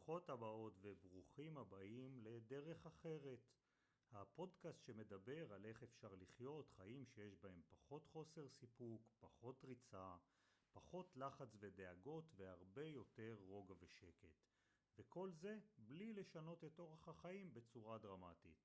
ברוכות הבאות וברוכים הבאים לדרך אחרת, הפודקאסט שמדבר על איך אפשר לחיות חיים שיש בהם פחות חוסר סיפוק, פחות ריצה, פחות לחץ ודאגות והרבה יותר רוגע ושקט. וכל זה בלי לשנות את אורח החיים בצורה דרמטית.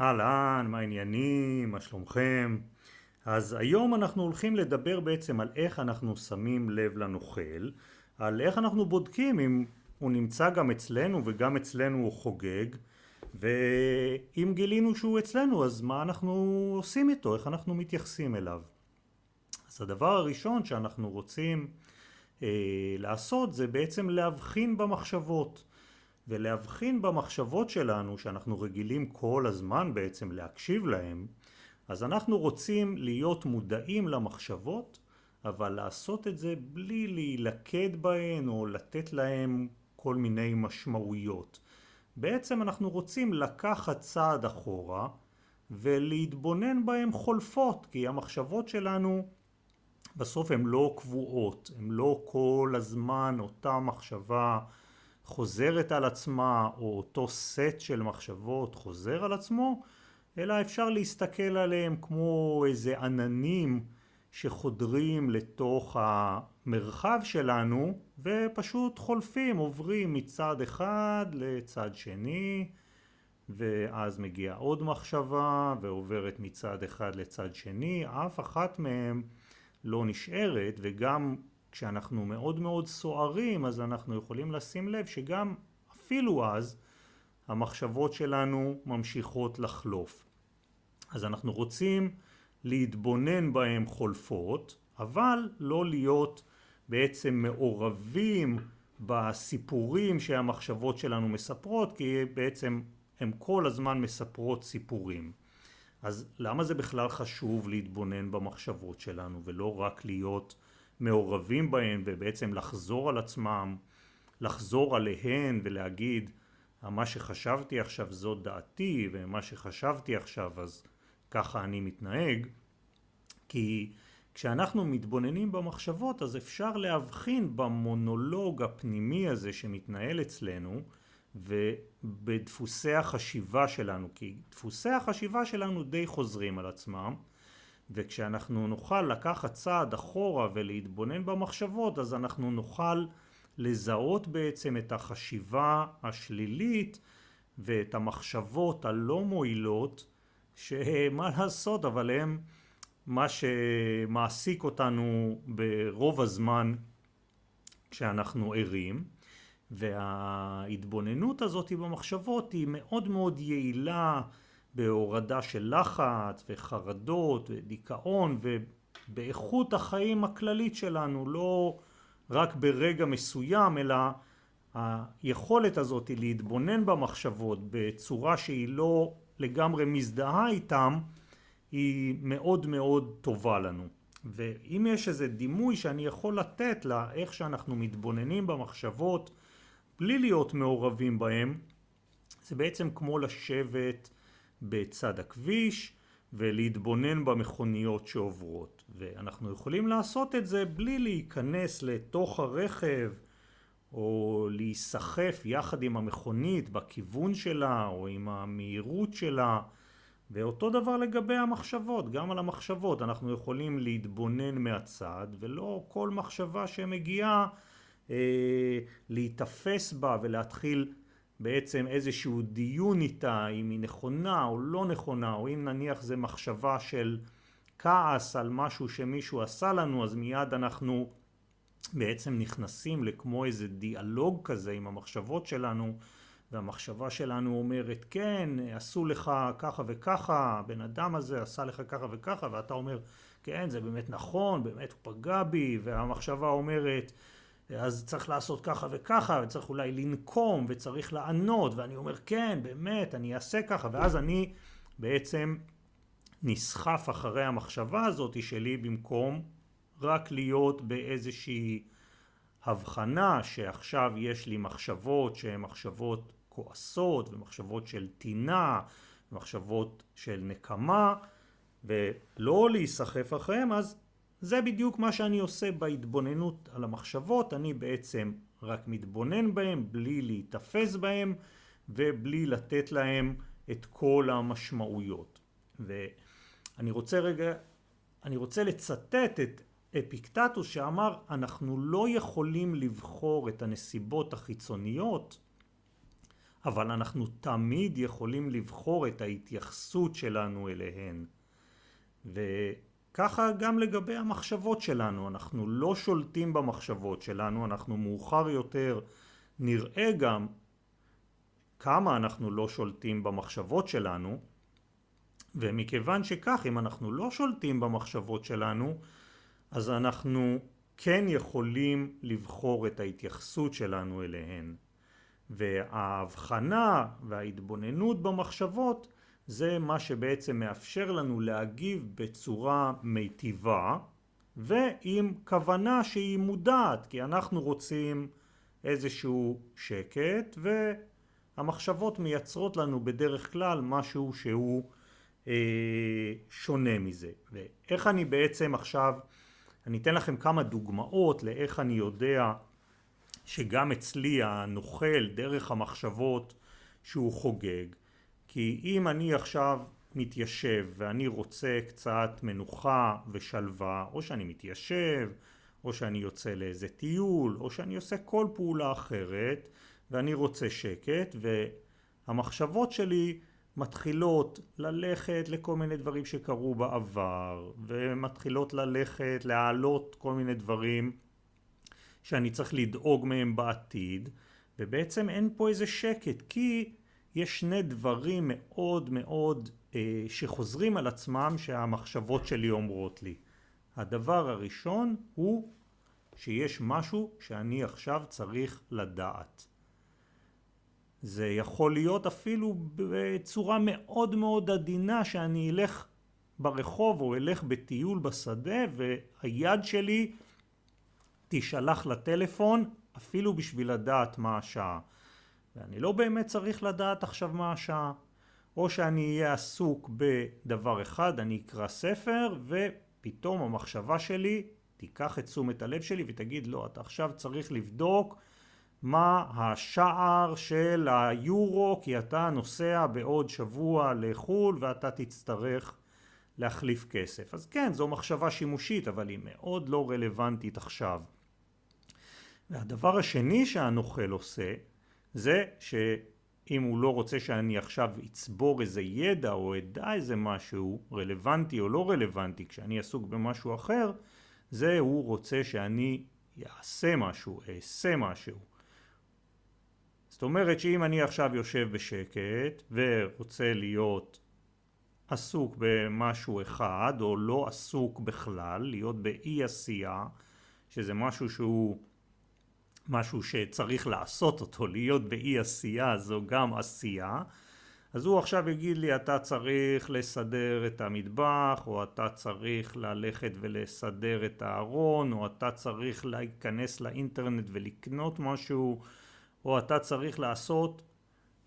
אהלן, מה העניינים, מה שלומכם? אז היום אנחנו הולכים לדבר בעצם על איך אנחנו שמים לב לנוכל, על איך אנחנו בודקים אם הוא נמצא גם אצלנו וגם אצלנו הוא חוגג, ואם גילינו שהוא אצלנו אז מה אנחנו עושים איתו, איך אנחנו מתייחסים אליו. אז הדבר הראשון שאנחנו רוצים אה, לעשות זה בעצם להבחין במחשבות. ולהבחין במחשבות שלנו שאנחנו רגילים כל הזמן בעצם להקשיב להם אז אנחנו רוצים להיות מודעים למחשבות אבל לעשות את זה בלי להילכד בהן או לתת להם כל מיני משמעויות. בעצם אנחנו רוצים לקחת צעד אחורה ולהתבונן בהם חולפות כי המחשבות שלנו בסוף הן לא קבועות, הן לא כל הזמן אותה מחשבה חוזרת על עצמה או אותו סט של מחשבות חוזר על עצמו אלא אפשר להסתכל עליהם כמו איזה עננים שחודרים לתוך המרחב שלנו ופשוט חולפים, עוברים מצד אחד לצד שני ואז מגיעה עוד מחשבה ועוברת מצד אחד לצד שני, אף אחת מהם לא נשארת וגם כשאנחנו מאוד מאוד סוערים אז אנחנו יכולים לשים לב שגם אפילו אז המחשבות שלנו ממשיכות לחלוף. אז אנחנו רוצים להתבונן בהם חולפות אבל לא להיות בעצם מעורבים בסיפורים שהמחשבות שלנו מספרות כי בעצם הן כל הזמן מספרות סיפורים. אז למה זה בכלל חשוב להתבונן במחשבות שלנו ולא רק להיות מעורבים בהן ובעצם לחזור על עצמם, לחזור עליהן ולהגיד מה שחשבתי עכשיו זאת דעתי ומה שחשבתי עכשיו אז ככה אני מתנהג. כי כשאנחנו מתבוננים במחשבות אז אפשר להבחין במונולוג הפנימי הזה שמתנהל אצלנו ובדפוסי החשיבה שלנו כי דפוסי החשיבה שלנו די חוזרים על עצמם וכשאנחנו נוכל לקחת צעד אחורה ולהתבונן במחשבות אז אנחנו נוכל לזהות בעצם את החשיבה השלילית ואת המחשבות הלא מועילות שמה לעשות אבל הם מה שמעסיק אותנו ברוב הזמן כשאנחנו ערים. וההתבוננות הזאת במחשבות היא מאוד מאוד יעילה בהורדה של לחץ וחרדות ודיכאון ובאיכות החיים הכללית שלנו לא רק ברגע מסוים אלא היכולת הזאת להתבונן במחשבות בצורה שהיא לא לגמרי מזדהה איתם היא מאוד מאוד טובה לנו. ואם יש איזה דימוי שאני יכול לתת לה איך שאנחנו מתבוננים במחשבות בלי להיות מעורבים בהם זה בעצם כמו לשבת בצד הכביש ולהתבונן במכוניות שעוברות. ואנחנו יכולים לעשות את זה בלי להיכנס לתוך הרכב או להיסחף יחד עם המכונית בכיוון שלה או עם המהירות שלה. ואותו דבר לגבי המחשבות, גם על המחשבות. אנחנו יכולים להתבונן מהצד ולא כל מחשבה שמגיעה אה, להיתפס בה ולהתחיל בעצם איזשהו דיון איתה אם היא נכונה או לא נכונה או אם נניח זה מחשבה של כעס על משהו שמישהו עשה לנו אז מיד אנחנו בעצם נכנסים לכמו איזה דיאלוג כזה עם המחשבות שלנו והמחשבה שלנו אומרת כן עשו לך ככה וככה הבן אדם הזה עשה לך ככה וככה ואתה אומר כן זה באמת נכון באמת הוא פגע בי והמחשבה אומרת אז צריך לעשות ככה וככה וצריך אולי לנקום וצריך לענות ואני אומר כן באמת אני אעשה ככה. ואז אני בעצם נסחף אחרי המחשבה הזאת שלי במקום רק להיות באיזושהי הבחנה שעכשיו יש לי מחשבות שהן מחשבות כועסות ומחשבות של טינה, מחשבות של נקמה ולא להיסחף אחריהם אז זה בדיוק מה שאני עושה בהתבוננות על המחשבות, אני בעצם רק מתבונן בהם בלי להיתפס בהם ובלי לתת להם את כל המשמעויות. ואני רוצה רגע, אני רוצה לצטט את אפיקטטוס שאמר אנחנו לא יכולים לבחור את הנסיבות החיצוניות אבל אנחנו תמיד יכולים לבחור את ההתייחסות שלנו אליהן. וככה גם לגבי המחשבות שלנו, אנחנו לא שולטים במחשבות שלנו, אנחנו מאוחר יותר נראה גם כמה אנחנו לא שולטים במחשבות שלנו, ומכיוון שכך, אם אנחנו לא שולטים במחשבות שלנו, אז אנחנו כן יכולים לבחור את ההתייחסות שלנו אליהן. וההבחנה וההתבוננות במחשבות זה מה שבעצם מאפשר לנו להגיב בצורה מיטיבה ועם כוונה שהיא מודעת כי אנחנו רוצים איזשהו שקט והמחשבות מייצרות לנו בדרך כלל משהו שהוא אה, שונה מזה. ואיך אני בעצם עכשיו אני אתן לכם כמה דוגמאות לאיך אני יודע שגם אצלי הנוכל דרך המחשבות שהוא חוגג כי אם אני עכשיו מתיישב ואני רוצה קצת מנוחה ושלווה או שאני מתיישב או שאני יוצא לאיזה טיול או שאני עושה כל פעולה אחרת ואני רוצה שקט והמחשבות שלי מתחילות ללכת לכל מיני דברים שקרו בעבר ומתחילות ללכת להעלות כל מיני דברים שאני צריך לדאוג מהם בעתיד ובעצם אין פה איזה שקט כי יש שני דברים מאוד מאוד אה, שחוזרים על עצמם שהמחשבות שלי אומרות לי. הדבר הראשון הוא שיש משהו שאני עכשיו צריך לדעת. זה יכול להיות אפילו בצורה מאוד מאוד עדינה שאני אלך ברחוב או אלך בטיול בשדה והיד שלי תישלח לטלפון אפילו בשביל לדעת מה השעה. ואני לא באמת צריך לדעת עכשיו מה השעה. או שאני אהיה עסוק בדבר אחד, אני אקרא ספר ופתאום המחשבה שלי תיקח את תשומת הלב שלי ותגיד לא, אתה עכשיו צריך לבדוק מה השער של היורו כי אתה נוסע בעוד שבוע לחו"ל ואתה תצטרך להחליף כסף. אז כן, זו מחשבה שימושית אבל היא מאוד לא רלוונטית עכשיו. והדבר השני שהנוכל עושה זה שאם הוא לא רוצה שאני עכשיו אצבור איזה ידע או אדע איזה משהו רלוונטי או לא רלוונטי כשאני עסוק במשהו אחר זה הוא רוצה שאני יעשה משהו, אעשה משהו. זאת אומרת שאם אני עכשיו יושב בשקט ורוצה להיות עסוק במשהו אחד או לא עסוק בכלל, להיות באי עשייה שזה משהו שהוא משהו שצריך לעשות אותו, להיות באי עשייה זו גם עשייה. אז הוא עכשיו יגיד לי אתה צריך לסדר את המטבח או אתה צריך ללכת ולסדר את הארון או אתה צריך להיכנס לאינטרנט ולקנות משהו או אתה צריך לעשות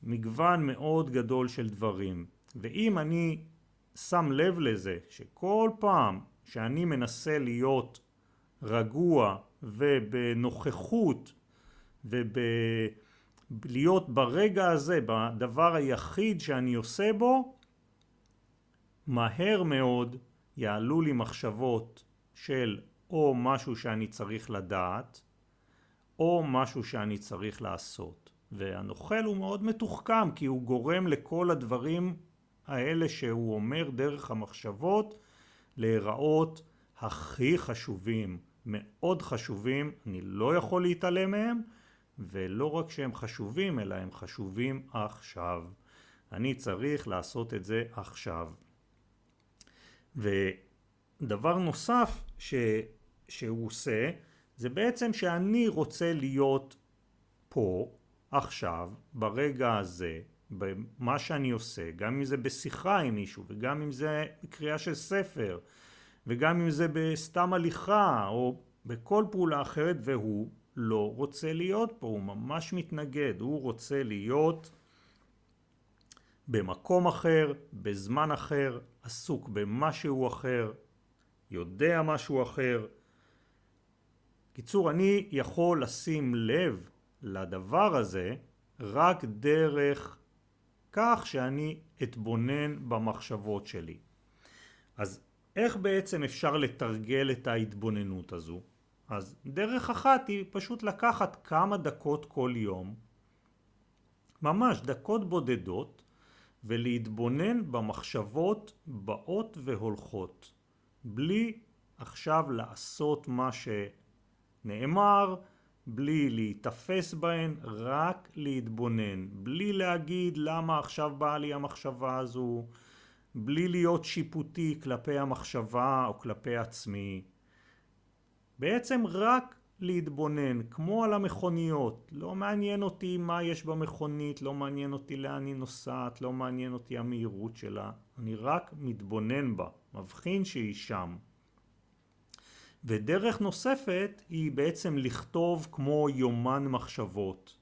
מגוון מאוד גדול של דברים. ואם אני שם לב לזה שכל פעם שאני מנסה להיות רגוע ובנוכחות ובלהיות ברגע הזה, בדבר היחיד שאני עושה בו, מהר מאוד יעלו לי מחשבות של או משהו שאני צריך לדעת או משהו שאני צריך לעשות. והנוכל הוא מאוד מתוחכם כי הוא גורם לכל הדברים האלה שהוא אומר דרך המחשבות להיראות הכי חשובים מאוד חשובים, אני לא יכול להתעלם מהם, ולא רק שהם חשובים, אלא הם חשובים עכשיו. אני צריך לעשות את זה עכשיו. ודבר נוסף ש, שהוא עושה, זה בעצם שאני רוצה להיות פה, עכשיו, ברגע הזה, במה שאני עושה, גם אם זה בשיחה עם מישהו, וגם אם זה בקריאה של ספר, וגם אם זה בסתם הליכה או בכל פעולה אחרת והוא לא רוצה להיות פה, הוא ממש מתנגד, הוא רוצה להיות במקום אחר, בזמן אחר, עסוק במשהו אחר, יודע משהו אחר. קיצור, אני יכול לשים לב לדבר הזה רק דרך כך שאני אתבונן במחשבות שלי. אז איך בעצם אפשר לתרגל את ההתבוננות הזו? אז דרך אחת היא פשוט לקחת כמה דקות כל יום, ממש דקות בודדות, ולהתבונן במחשבות באות והולכות, בלי עכשיו לעשות מה שנאמר, בלי להיתפס בהן, רק להתבונן, בלי להגיד למה עכשיו באה לי המחשבה הזו, בלי להיות שיפוטי כלפי המחשבה או כלפי עצמי. בעצם רק להתבונן, כמו על המכוניות. לא מעניין אותי מה יש במכונית, לא מעניין אותי לאן היא נוסעת, לא מעניין אותי המהירות שלה. אני רק מתבונן בה, מבחין שהיא שם. ודרך נוספת היא בעצם לכתוב כמו יומן מחשבות.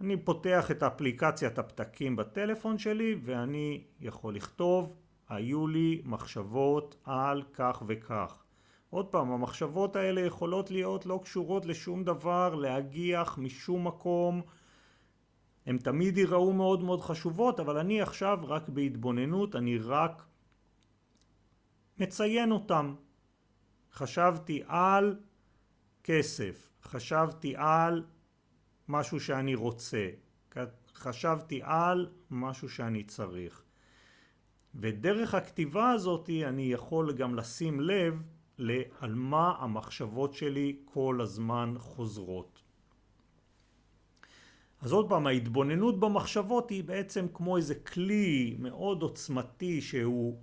אני פותח את אפליקציית הפתקים בטלפון שלי ואני יכול לכתוב היו לי מחשבות על כך וכך. עוד פעם, המחשבות האלה יכולות להיות לא קשורות לשום דבר, להגיח משום מקום. הן תמיד ייראו מאוד מאוד חשובות, אבל אני עכשיו רק בהתבוננות, אני רק מציין אותם. חשבתי על כסף, חשבתי על משהו שאני רוצה, חשבתי על משהו שאני צריך. ודרך הכתיבה הזאת אני יכול גם לשים לב לעל מה המחשבות שלי כל הזמן חוזרות. אז עוד פעם, ההתבוננות במחשבות היא בעצם כמו איזה כלי מאוד עוצמתי שהוא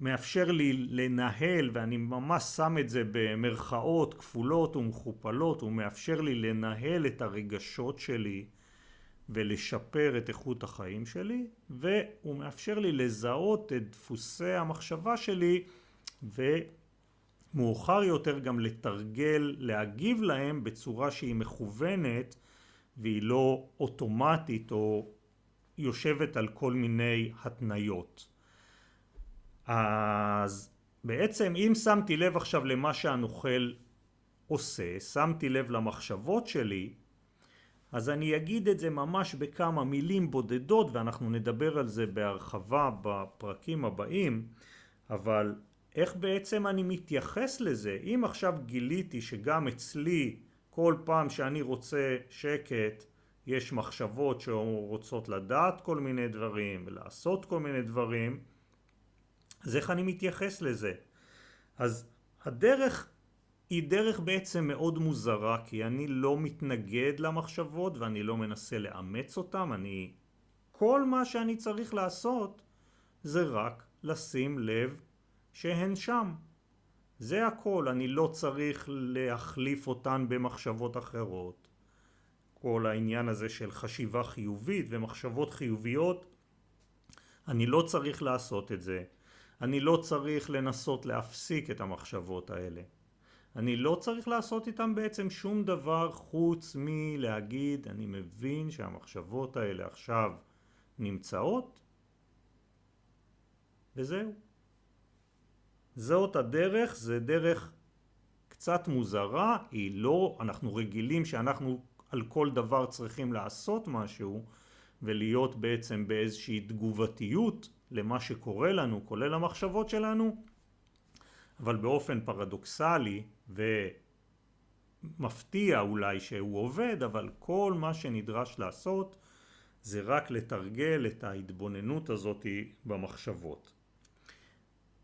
מאפשר לי לנהל, ואני ממש שם את זה במרכאות כפולות ומכופלות, הוא מאפשר לי לנהל את הרגשות שלי ולשפר את איכות החיים שלי, והוא מאפשר לי לזהות את דפוסי המחשבה שלי ומאוחר יותר גם לתרגל, להגיב להם בצורה שהיא מכוונת והיא לא אוטומטית או יושבת על כל מיני התניות. אז בעצם אם שמתי לב עכשיו למה שהנוכל עושה, שמתי לב למחשבות שלי, אז אני אגיד את זה ממש בכמה מילים בודדות ואנחנו נדבר על זה בהרחבה בפרקים הבאים, אבל איך בעצם אני מתייחס לזה? אם עכשיו גיליתי שגם אצלי כל פעם שאני רוצה שקט יש מחשבות שרוצות לדעת כל מיני דברים ולעשות כל מיני דברים אז איך אני מתייחס לזה? אז הדרך היא דרך בעצם מאוד מוזרה כי אני לא מתנגד למחשבות ואני לא מנסה לאמץ אותם, אני... כל מה שאני צריך לעשות זה רק לשים לב שהן שם. זה הכל, אני לא צריך להחליף אותן במחשבות אחרות. כל העניין הזה של חשיבה חיובית ומחשבות חיוביות, אני לא צריך לעשות את זה. אני לא צריך לנסות להפסיק את המחשבות האלה. אני לא צריך לעשות איתם בעצם שום דבר חוץ מלהגיד אני מבין שהמחשבות האלה עכשיו נמצאות וזהו. זאת הדרך, זה דרך קצת מוזרה, היא לא, אנחנו רגילים שאנחנו על כל דבר צריכים לעשות משהו ולהיות בעצם באיזושהי תגובתיות למה שקורה לנו, כולל המחשבות שלנו, אבל באופן פרדוקסלי ומפתיע אולי שהוא עובד, אבל כל מה שנדרש לעשות זה רק לתרגל את ההתבוננות הזאת במחשבות.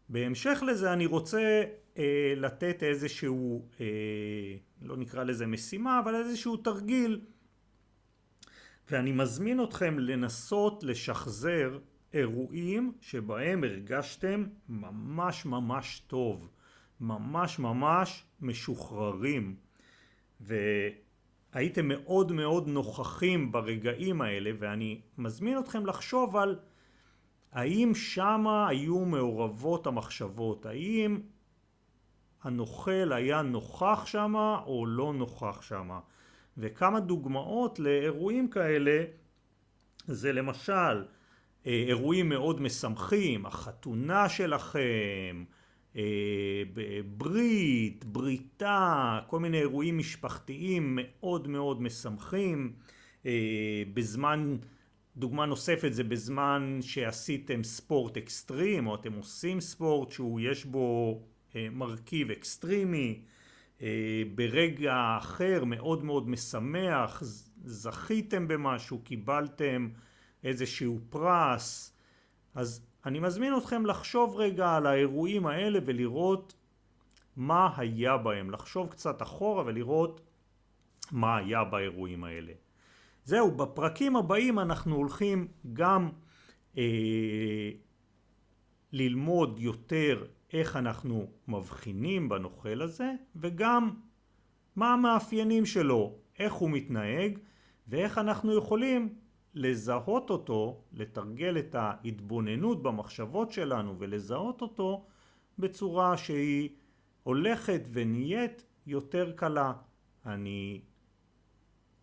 בהמשך לזה אני רוצה אה, לתת איזשהו, אה, לא נקרא לזה משימה, אבל איזשהו תרגיל. ואני מזמין אתכם לנסות לשחזר אירועים שבהם הרגשתם ממש ממש טוב, ממש ממש משוחררים. והייתם מאוד מאוד נוכחים ברגעים האלה ואני מזמין אתכם לחשוב על האם שמה היו מעורבות המחשבות, האם הנוכל היה נוכח שמה או לא נוכח שמה וכמה דוגמאות לאירועים כאלה זה למשל אה, אירועים מאוד משמחים, החתונה שלכם, אה, ברית, בריתה, כל מיני אירועים משפחתיים מאוד מאוד משמחים. אה, בזמן, דוגמה נוספת זה בזמן שעשיתם ספורט אקסטרים או אתם עושים ספורט שהוא יש בו מרכיב אקסטרימי. ברגע אחר מאוד מאוד משמח, זכיתם במשהו, קיבלתם איזשהו פרס, אז אני מזמין אתכם לחשוב רגע על האירועים האלה ולראות מה היה בהם, לחשוב קצת אחורה ולראות מה היה באירועים האלה. זהו, בפרקים הבאים אנחנו הולכים גם אה, ללמוד יותר איך אנחנו מבחינים בנוכל הזה וגם מה המאפיינים שלו, איך הוא מתנהג ואיך אנחנו יכולים לזהות אותו, לתרגל את ההתבוננות במחשבות שלנו ולזהות אותו בצורה שהיא הולכת ונהיית יותר קלה. אני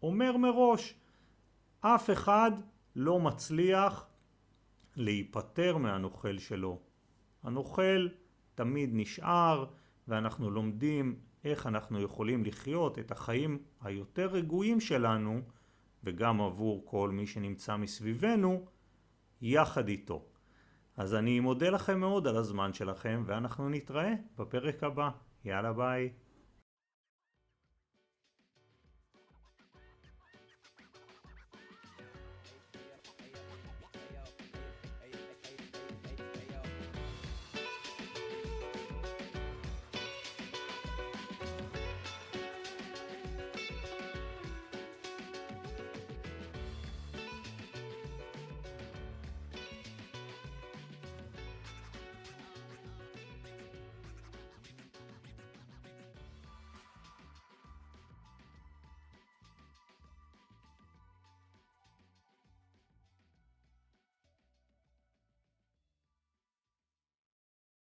אומר מראש, אף אחד לא מצליח להיפטר מהנוכל שלו. הנוכל תמיד נשאר ואנחנו לומדים איך אנחנו יכולים לחיות את החיים היותר רגועים שלנו וגם עבור כל מי שנמצא מסביבנו יחד איתו. אז אני מודה לכם מאוד על הזמן שלכם ואנחנו נתראה בפרק הבא. יאללה ביי.